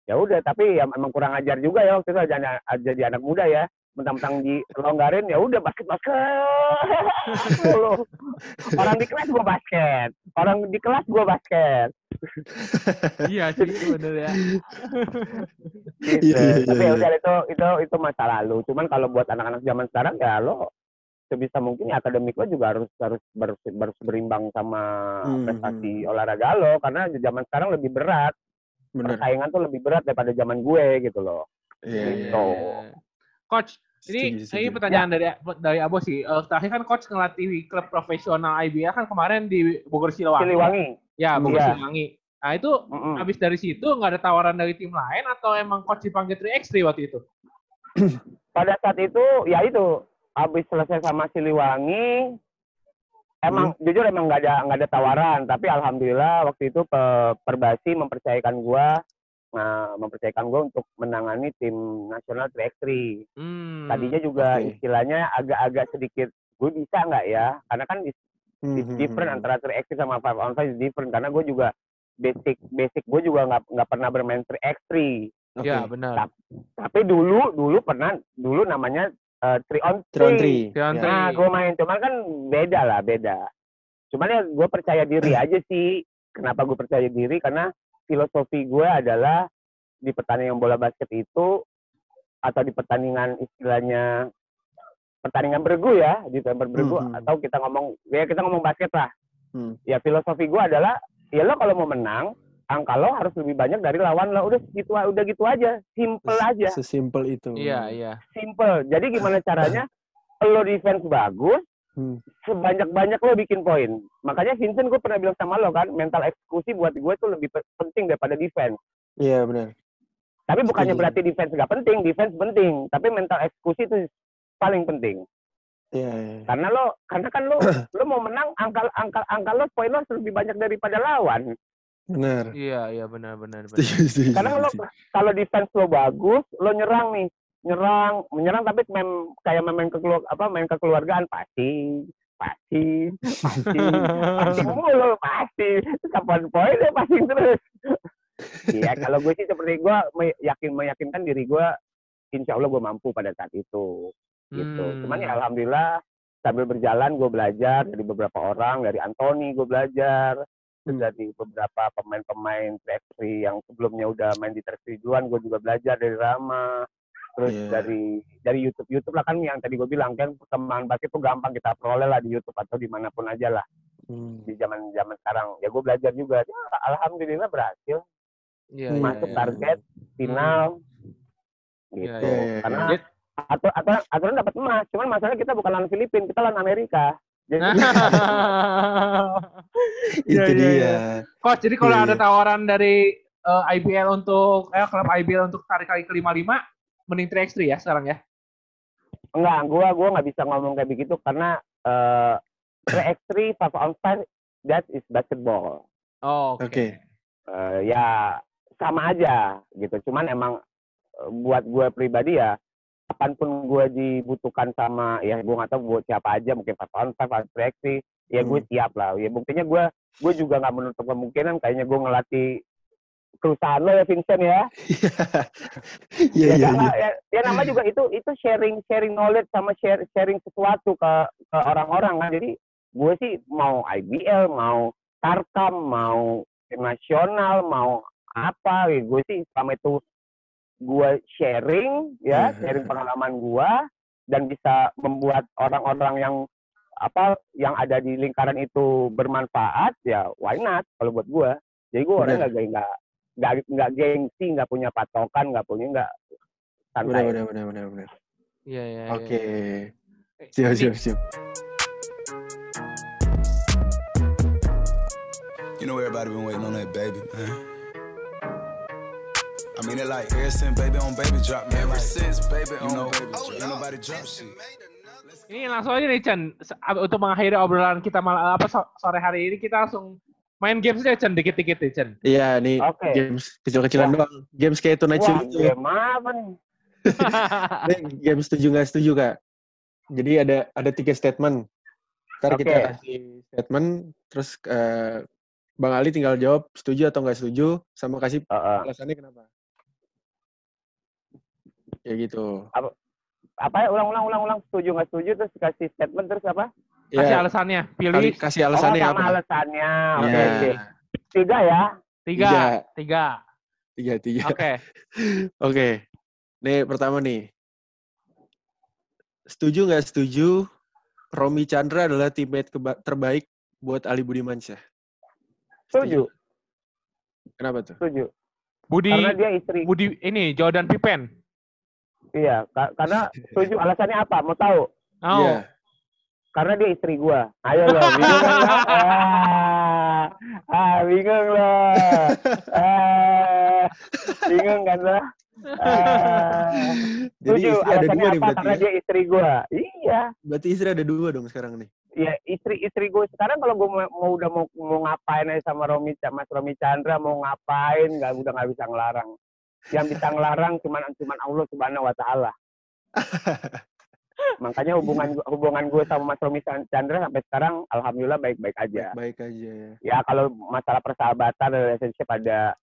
Ya udah, tapi ya emang kurang ajar juga ya waktu itu jadi, jadi anak muda ya. Mentang-mentang di longgarin ya udah basket basket. Mulu. orang di kelas gue basket, orang di kelas gue basket. iya sih bener ya. Gitu. Iya, iya, Tapi iya. ya udah itu itu itu masa lalu. Cuman kalau buat anak-anak zaman sekarang ya lo sebisa mungkin ya akademik lo juga harus harus ber- harus berimbang sama Hmm, prestasi olahraga lo karena di zaman sekarang lebih berat. Benar. Persaingan tuh lebih berat daripada zaman gue gitu loh. Iya iya. Gitu. iya. Coach, ini Setuju, ini pertanyaan dari dari Abo sih. Eh, terakhir kan coach ngelatih klub profesional IBL kan kemarin di Bogor Siliwangi. Siliwangi. Ya, Bogor. Siliwangi. Nah, itu Mm-mm. habis dari situ nggak ada tawaran dari tim lain atau emang coach dipanggil 3x3 waktu itu? Pada saat itu ya itu habis selesai sama Siliwangi emang jujur emang nggak ada nggak ada tawaran tapi alhamdulillah waktu itu pe- Perbasi mempercayakan gua nah, mempercayakan gua untuk menangani tim nasional 3x3 Hmm. tadinya juga oke. istilahnya agak-agak sedikit gue bisa nggak ya karena kan is, Hmm, is hmm, different hmm. antara 3x3 sama 5 on 5 is different karena gue juga basic basic gue juga nggak nggak pernah bermain 3x3 Oke. Ya, benar. tapi dulu dulu pernah dulu namanya uh, 3 on Three on 3 three. Three on Ya. three. Nah, gue main cuman kan beda lah, beda. Cuman ya gue percaya diri aja sih. Kenapa gue percaya diri? Karena filosofi gue adalah di pertandingan bola basket itu atau di pertandingan istilahnya pertandingan bergu ya, di tempat bergu Hmm, hmm. atau kita ngomong ya kita ngomong basket lah. Hmm. Ya filosofi gue adalah ya lo kalau mau menang angka lo harus lebih banyak dari lawan lo udah gitu udah gitu aja simple aja Sesimpel itu. Iya, iya. simple jadi gimana caranya lo defense bagus Hmm. sebanyak-banyak lo bikin poin. Makanya Vincent gue pernah bilang sama lo kan, mental eksekusi buat gue tuh lebih pe- penting daripada defense. Iya benar. Tapi bukannya Setuju. berarti defense gak penting, defense penting. Tapi mental eksekusi itu paling penting. Iya iya. Karena lo, karena kan lo, lo mau menang, angka angka angka lo poin lo lebih banyak daripada lawan. Benar. Iya, iya benar benar benar. Setuju setuju. Karena lo kalau defense lo bagus, lo nyerang nih, nyerang, menyerang tapi mem, kayak main ke apa main kekeluargaan pasti, pasti, pasti, pasti mulu pasti. Kapan poin ya pasti terus. Iya, kalau gue sih seperti gue me- yakin meyakinkan diri gue, insya Allah gue mampu pada saat itu, gitu. Hmm. Cuman ya alhamdulillah sambil berjalan gue belajar dari beberapa orang, dari Anthony gue belajar, Hmm. dari beberapa pemain-pemain 3x3 yang sebelumnya udah main di 3x3 duluan, gue juga belajar dari Rama, terus Iya. dari dari YouTube YouTube lah kan yang tadi gue bilang kan perkembangan basket itu gampang kita peroleh lah di YouTube atau di mana pun aja lah Hmm. di zaman zaman sekarang ya gue belajar juga ya, alhamdulillah berhasil Hmm. iya, masuk iya. target final gitu Iya, iya, iya. karena Jadi- atau atau aturan dapat emas cuman masalahnya kita bukan lawan Filipina kita lawan Amerika jadi Iya, Itu dia. iya. Coach, jadi kalau Iya, ada tawaran dari eh, IBL untuk eh klub IBL untuk tarik kali ke 55 mending 3x3 ya sekarang ya. enggak gua gua nggak bisa ngomong kayak begitu karena eh 3x3 five on five that is basketball Oh, oke. Oke. Eh, ya sama aja gitu cuman emang eh, buat gue pribadi ya kapan pun gue dibutuhkan sama ya gue nggak tahu buat siapa aja mungkin on five atau 3x3 ya gue Hmm. siap lah ya buktinya gue gue juga nggak menutup kemungkinan kayaknya gue ngelatih perusahaan lo ya Vincent ya Iya ya, iya karena iya. ya, ya nama juga itu itu sharing sharing knowledge sama share, sharing sesuatu ke ke orang-orang kan jadi gue sih mau IBL mau Tarkam mau nasional mau apa ya gue sih selama itu gue sharing ya Hmm. sharing pengalaman gue dan bisa membuat orang-orang yang apa yang ada di lingkaran itu bermanfaat ya why not kalau buat gue jadi gue orangnya nggak nggak nggak nggak gengsi nggak punya patokan nggak punya nggak santai benar benar benar benar. Iya, iya, iya. Oke. Eh, Siap, ini- siap, siap. You know everybody been waiting on that baby, man. I mean it like ever since baby on baby drop, man. Ever since baby on know, baby drop, ain't nobody drop shit. Ini langsung aja nih ab- untuk mengakhiri obrolan kita malam apa so- sore hari ini kita langsung main games aja Chen dikit-dikit nih Chen. Iya, nih Oke. games kecil-kecilan doang. Games kayak Tonight Wah, Show itu. game apa nih? Ini game setuju nggak setuju kak. Jadi ada ada tiga statement. Ntar kita Oke. kasih statement, terus eh, Bang Ali tinggal jawab setuju atau nggak setuju, sama kasih Heeh. alasannya kenapa. Kayak gitu. apa ya ulang ulang ulang ulang setuju nggak setuju terus kasih statement terus apa? Kasih Ya, alasannya, kali- pilih kasih alasannya oh, apa? alasannya. Oke Iya. oke. Tiga ya. tiga, Tiga. tiga. Tiga. Oke. Oke. Nih pertama nih. Setuju nggak setuju Romi Chandra adalah teammate keba- terbaik buat Ali Budimansyah? Setuju. Kenapa tuh? Setuju. Budi, Karena dia istri. Budi ini Jordan Pippen. Iya. ka- karena setuju. Alasannya apa? Mau tahu? Oh, Iya. Karena dia istri gua. Ayo lo, bingung kan? Ah, ah, bingung lo. Ah, bingung kan lo? Ah, Jadi setuju. istri ada dua nih berarti Karena ya? dia istri gua. Iya. Berarti istri ada dua dong sekarang nih. ya istri istri gue sekarang kalau gue mau, mau udah mau mau ngapain aja sama Romi Mas Romi Chandra mau ngapain nggak udah nggak bisa ngelarang yang bisa ngelarang cuman cuman Allah subhanahu wa taala makanya hubungan gua- hubungan gue sama Mas Romi Chandra sampai sekarang alhamdulillah baik baik aja Baik aja ya. ya kalau masalah persahabatan relationship ada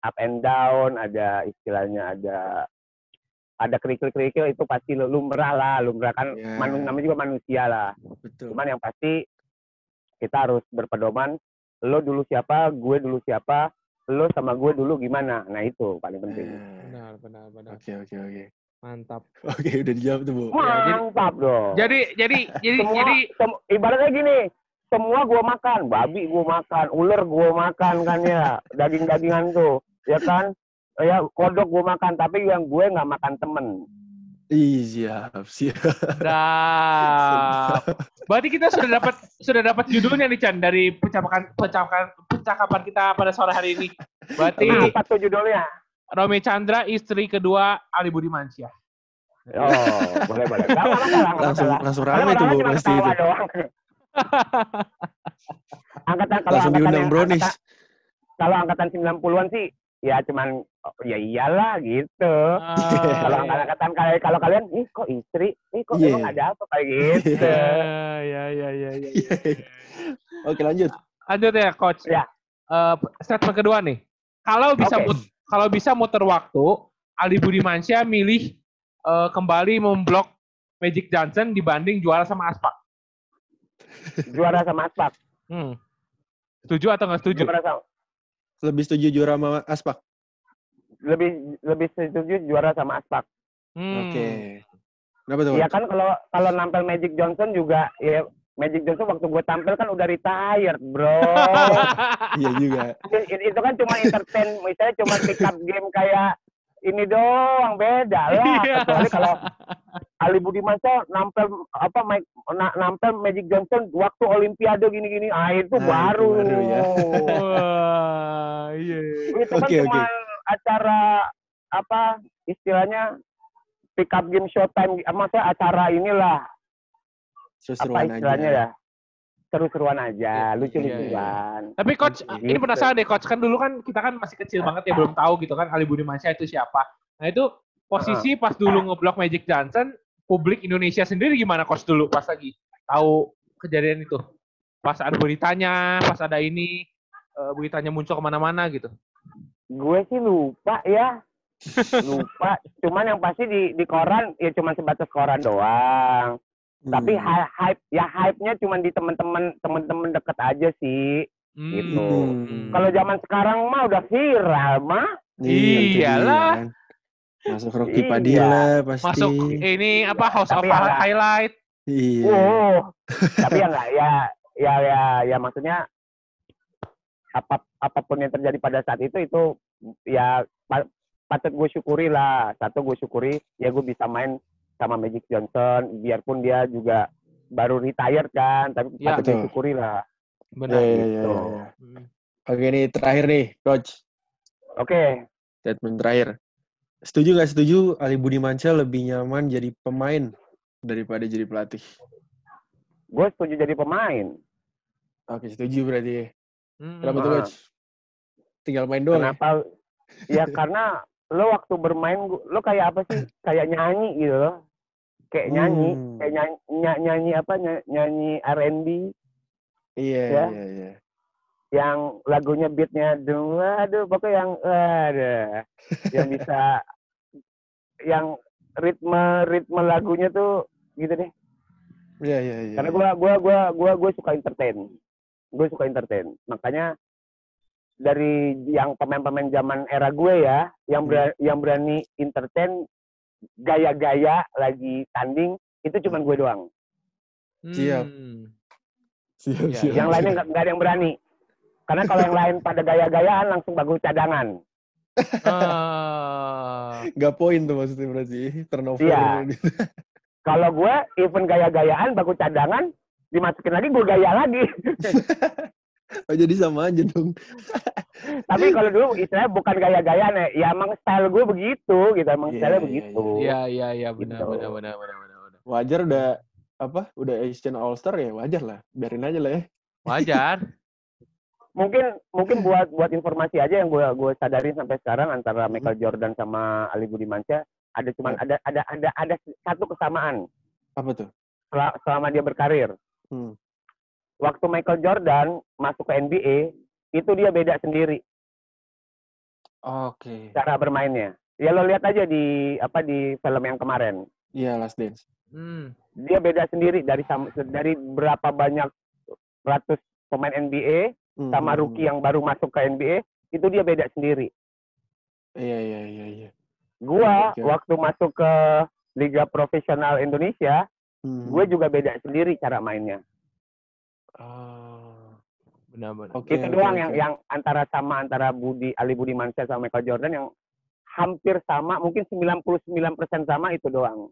up and down ada istilahnya ada ada kerikil-kerikil itu pasti lumrah lah lumrah kan Ya. manu- namanya juga manusia lah Betul. Cuman yang pasti kita harus berpedoman. Lo dulu siapa, gue dulu siapa, lo sama gue dulu gimana. Nah itu paling penting. Nah, benar, benar, benar. Oke oke oke. Mantap. Oke udah dijawab tuh bu. Mantap dong. Jadi, jadi, jadi, semua, jadi, sem- ibaratnya gini, semua gue makan, babi gue makan, ular gue makan kan ya, daging-dagingan tuh, ya kan? Ya kodok gue makan, tapi yang gue nggak makan temen. Ih siap. Sedap. Berarti kita sudah dapat sudah dapat judulnya nih Chan dari percakapan percakapan percakapan kita pada sore hari ini. Berarti Apa tuh judulnya? Romi Chandra istri kedua Ali Budi Mansyah. Oh, boleh boleh. Langsung langsung Kalau rame tuh bu pasti itu. angkatan kalau Langsung angkatan diundang angkatan- kalau angkatan 90-an sih ya cuman oh, ya iyalah gitu. kalau Ah, angkatan kalian kalau kalian ih kok istri, ih kok Iya. emang ada apa kayak gitu. ya, ya, ya, ya, ya. Oke lanjut. Lanjut ya, coach. Ya. Eh, statement kedua nih. Kalau bisa Oke. Kalau bisa muter waktu, Ali Budi Mansyah milih eh, kembali memblok Magic Johnson dibanding juara sama Aspak. Juara sama Aspak. Hmm. Setuju atau nggak setuju? Juara sama, Lebih setuju juara sama Aspak. lebih lebih setuju juara sama Aspak. Hmm. Oke. Kenapa tuh? Iya kan kalau kalau nampel Magic Johnson juga ya Magic Johnson waktu gue tampil kan udah retired, bro. Iya juga. itu, itu kan cuma entertain, misalnya cuma pick up game kayak ini doang, beda lah. Iya. Kecuali kalau Ali Budi Mansyah nampel apa Mike, na- nampel Magic Johnson waktu Olimpiade gini-gini, ah itu Nah, itu baru. baru ya. Wah, iya. itu kan Oke, cuma oke. acara apa istilahnya pick up game showtime, maksudnya acara inilah Seru-seruan istilahnya aja. ya seru-seruan aja, Iya, lucu-lucuan. Tapi coach, Gitu. ini penasaran deh coach kan dulu kan kita kan masih kecil banget ya belum tahu gitu kan Ali Budi Mansyah itu siapa. Nah itu posisi pas dulu ngeblok Magic Johnson, publik Indonesia sendiri gimana coach dulu pas lagi tahu kejadian itu? Pas ada beritanya, pas ada ini eh, beritanya muncul ke mana-mana gitu. Gue sih lupa ya. lupa. Cuman yang pasti di di koran ya cuman sebatas koran doang. Tapi Hmm. hy- hype ya hype-nya cuman di teman-teman teman-teman deket aja sih. Hmm. Gitu. Hmm. Kalau zaman sekarang mah udah viral mah. dia Iyalah. kan. Masuk Rocky Iya. Padilla pasti. Masuk ini apa House of Tapi ya nggak- Highlight. Iya. Wow. Tapi ya enggak ya ya ya ya maksudnya apa apa pun yang terjadi pada saat itu itu ya pa- patut gue syukuri lah. Satu gue syukuri ya gue bisa main sama Magic Johnson biarpun dia juga baru retired kan tapi Ya. patut disyukuri lah Benar. Iya, iya, gitu. iya, iya. Hmm. Oke, ini terakhir nih, Coach. oke Statement terakhir. Setuju nggak setuju Ali Budi Manca lebih nyaman jadi pemain daripada jadi pelatih? gue setuju jadi pemain Oke, setuju berarti. Hmm. Kenapa tuh, Ah. Coach? Tinggal main doang. ya? kenapa ya karena lo waktu bermain lo kayak apa sih kayak nyanyi gitu loh kayak nyanyi Hmm. kayak nyanyi, ny- nyanyi apa ny- nyanyi R&B Iya, Ya. iya, iya. yang lagunya beatnya aduh aduh pokoknya yang ada yang bisa yang ritme ritme lagunya tuh gitu deh Iya, iya, iya. karena gua gua gua gua gua suka entertain gue suka entertain makanya dari yang pemain-pemain zaman era gue ya yang ber- yang berani entertain gaya-gaya lagi tanding itu cuman gue doang Siap. Hmm. Siap, Iya, siap. yang lainnya nggak ada yang berani karena kalau yang lain pada gaya-gayaan langsung bagus cadangan Ah. Nggak poin tuh maksudnya berarti. Turnover. Iya. kalau gue even gaya-gayaan bagus cadangan dimasukin lagi gue gaya lagi Oh, jadi sama aja dong. tapi kalau dulu istilahnya bukan gaya-gayaan ya ya emang style gue begitu gitu emang Iya, style iya, begitu Iya, iya, iya, benar, Gitu. benar, benar, benar, benar, benar. Wajar udah apa? Udah Asian All Star ya wajar lah. Biarin aja lah ya. Wajar. mungkin mungkin buat buat informasi aja yang gue gue sadarin sampai sekarang antara Michael Jordan sama Ali Budi Manca ada cuman Ya. ada ada ada ada satu kesamaan Apa tuh? sel- selama dia berkarir. Hmm. Waktu Michael Jordan masuk ke NBA itu dia beda sendiri Oke. cara bermainnya. Ya lo lihat aja di apa di film yang kemarin. Iya, Last Dance. Hmm. Dia beda sendiri dari dari berapa banyak ratus pemain NBA Hmm, sama hmm, rookie yang baru masuk ke NBA itu dia beda sendiri. Iya, iya, iya, iya. Gua Oke. waktu masuk ke Liga Profesional Indonesia, Hmm. gue juga beda sendiri cara mainnya. Ah. Benar, benar. Oke, itu oke, doang oke. yang yang antara sama antara Budi Ali Budi Mansyah sama Michael Jordan yang hampir sama, mungkin 99% sama itu doang.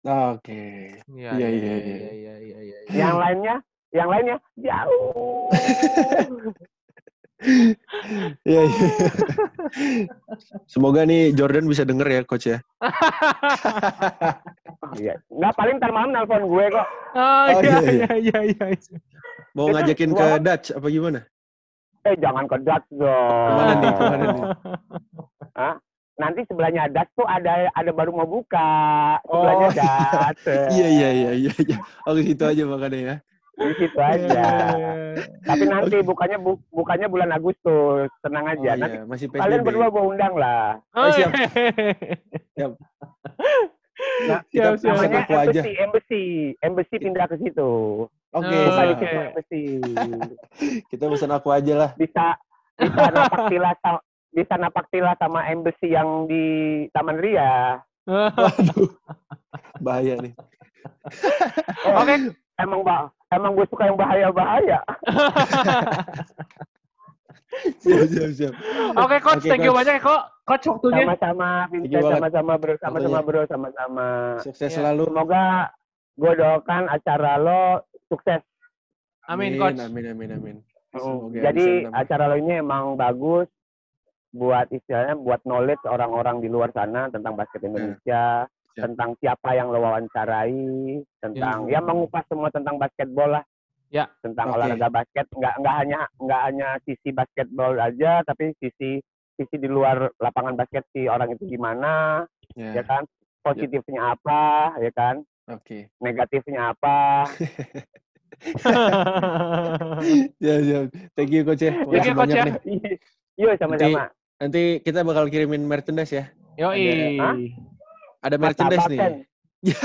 Oke. Iya, Iya, iya, iya, iya, iya. iya, iya, iya, iya. Yang lainnya, yang lainnya jauh. Iya, iya. Semoga nih Jordan bisa denger ya, coach ya. Iya. Nggak paling ntar malam nelpon gue kok. Oh, Oh, iya, iya, iya, iya, iya. Mau ngajakin ke gua- Dutch apa gimana? Eh jangan ke Dutch dong. Ke mana nih? Ke mana nih? Nanti sebelahnya Dutch tuh ada ada baru mau buka. Sebelahnya Oh, iya. Dutch. Iya, iya, iya, iya, iya. Oh, ke situ aja makanya ya. Di situ aja. Tapi nanti bukannya bu, bukannya bulan Agustus. Tenang Oh, aja. Nanti iya. Masih kalian PSBB. berdua gue undang lah. Oh, siap. Nah, Kita Siap, siap. namanya aku aja. embassy, embassy, embassy pindah ke situ. Oke, Oh, Bukan di kita pesan aku aja lah. Bisa bisa napak tilas sama, bisa napak tilas sama embassy yang di Taman Ria. Waduh. Bahaya nih. Eh, Oke. Emang bah, emang gue suka yang bahaya-bahaya. Siap, siap, siap. Oke, coach, Oke, thank you Coach. banyak ya, kok. Coach waktunya. Sama-sama, Vincent, sama-sama bro, sama-sama bro, sama-sama. Sukses Iya. selalu. Semoga gue doakan acara lo sukses. Amin, coach. Amin, amin, amin. Mm, Semoga Jadi menambah. acara lo ini emang bagus buat istilahnya buat knowledge orang-orang di luar sana tentang basket Indonesia, Siap. tentang siapa yang lo wawancarai, tentang Ya. ya mengupas semua tentang basketball lah. Ya. Tentang Oke. olahraga basket, nggak nggak hanya nggak hanya sisi basketball aja, tapi sisi sisi di luar lapangan basket si orang itu gimana, ya Ya, kan? Positifnya apa, ya kan? Oke. Negatifnya apa. Ya, siap. Thank you, coach ya. Thank you, Coach, ya. nih. Yuk sama-sama. Nanti kita bakal kirimin merchandise ya. Yoi. Hah? Ada merchandise nih.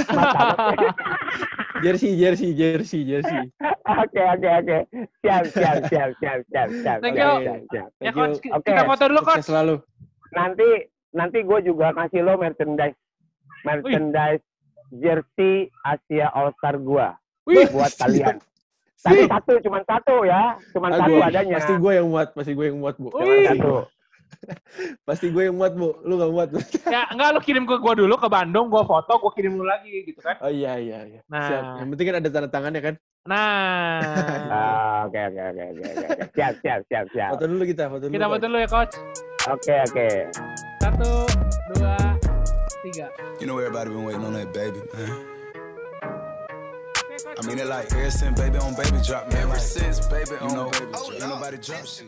Jersey, jersey, jersey, jersey. Oke oke oke. Siap siap siap siap siap siap. Thank siap, you. siap, siap. Ya, Thank coach. you. Oke. Kita foto dulu, coach. Sukses selalu. Nanti nanti gue juga kasih lo merchandise merchandise jersey Asia All Star gua Wih, buat kalian. Siap. Tapi satu, cuma satu ya, cuma satu adanya. Pasti gue yang muat, pasti gue yang muat, Bu. Wih. satu. Pasti gue yang muat, Bu. Lu gak muat. Ya enggak lu kirim ke gua dulu ke Bandung, gua foto, gua kirim lu lagi gitu kan. Oh iya, iya, iya. Nah. Siap. Yang penting kan ada tanda tangannya kan. Nah, Ah, Oke oke oke oke oke. oke. Siap siap siap siap. Foto dulu kita, foto dulu. kita foto dulu ya coach. Oke oke. Satu, dua, tiga. You know everybody been waiting on that baby, man. I mean it like ever since baby on baby drop, man. Ever since baby on you know, baby drop. Ain't nobody drop shit.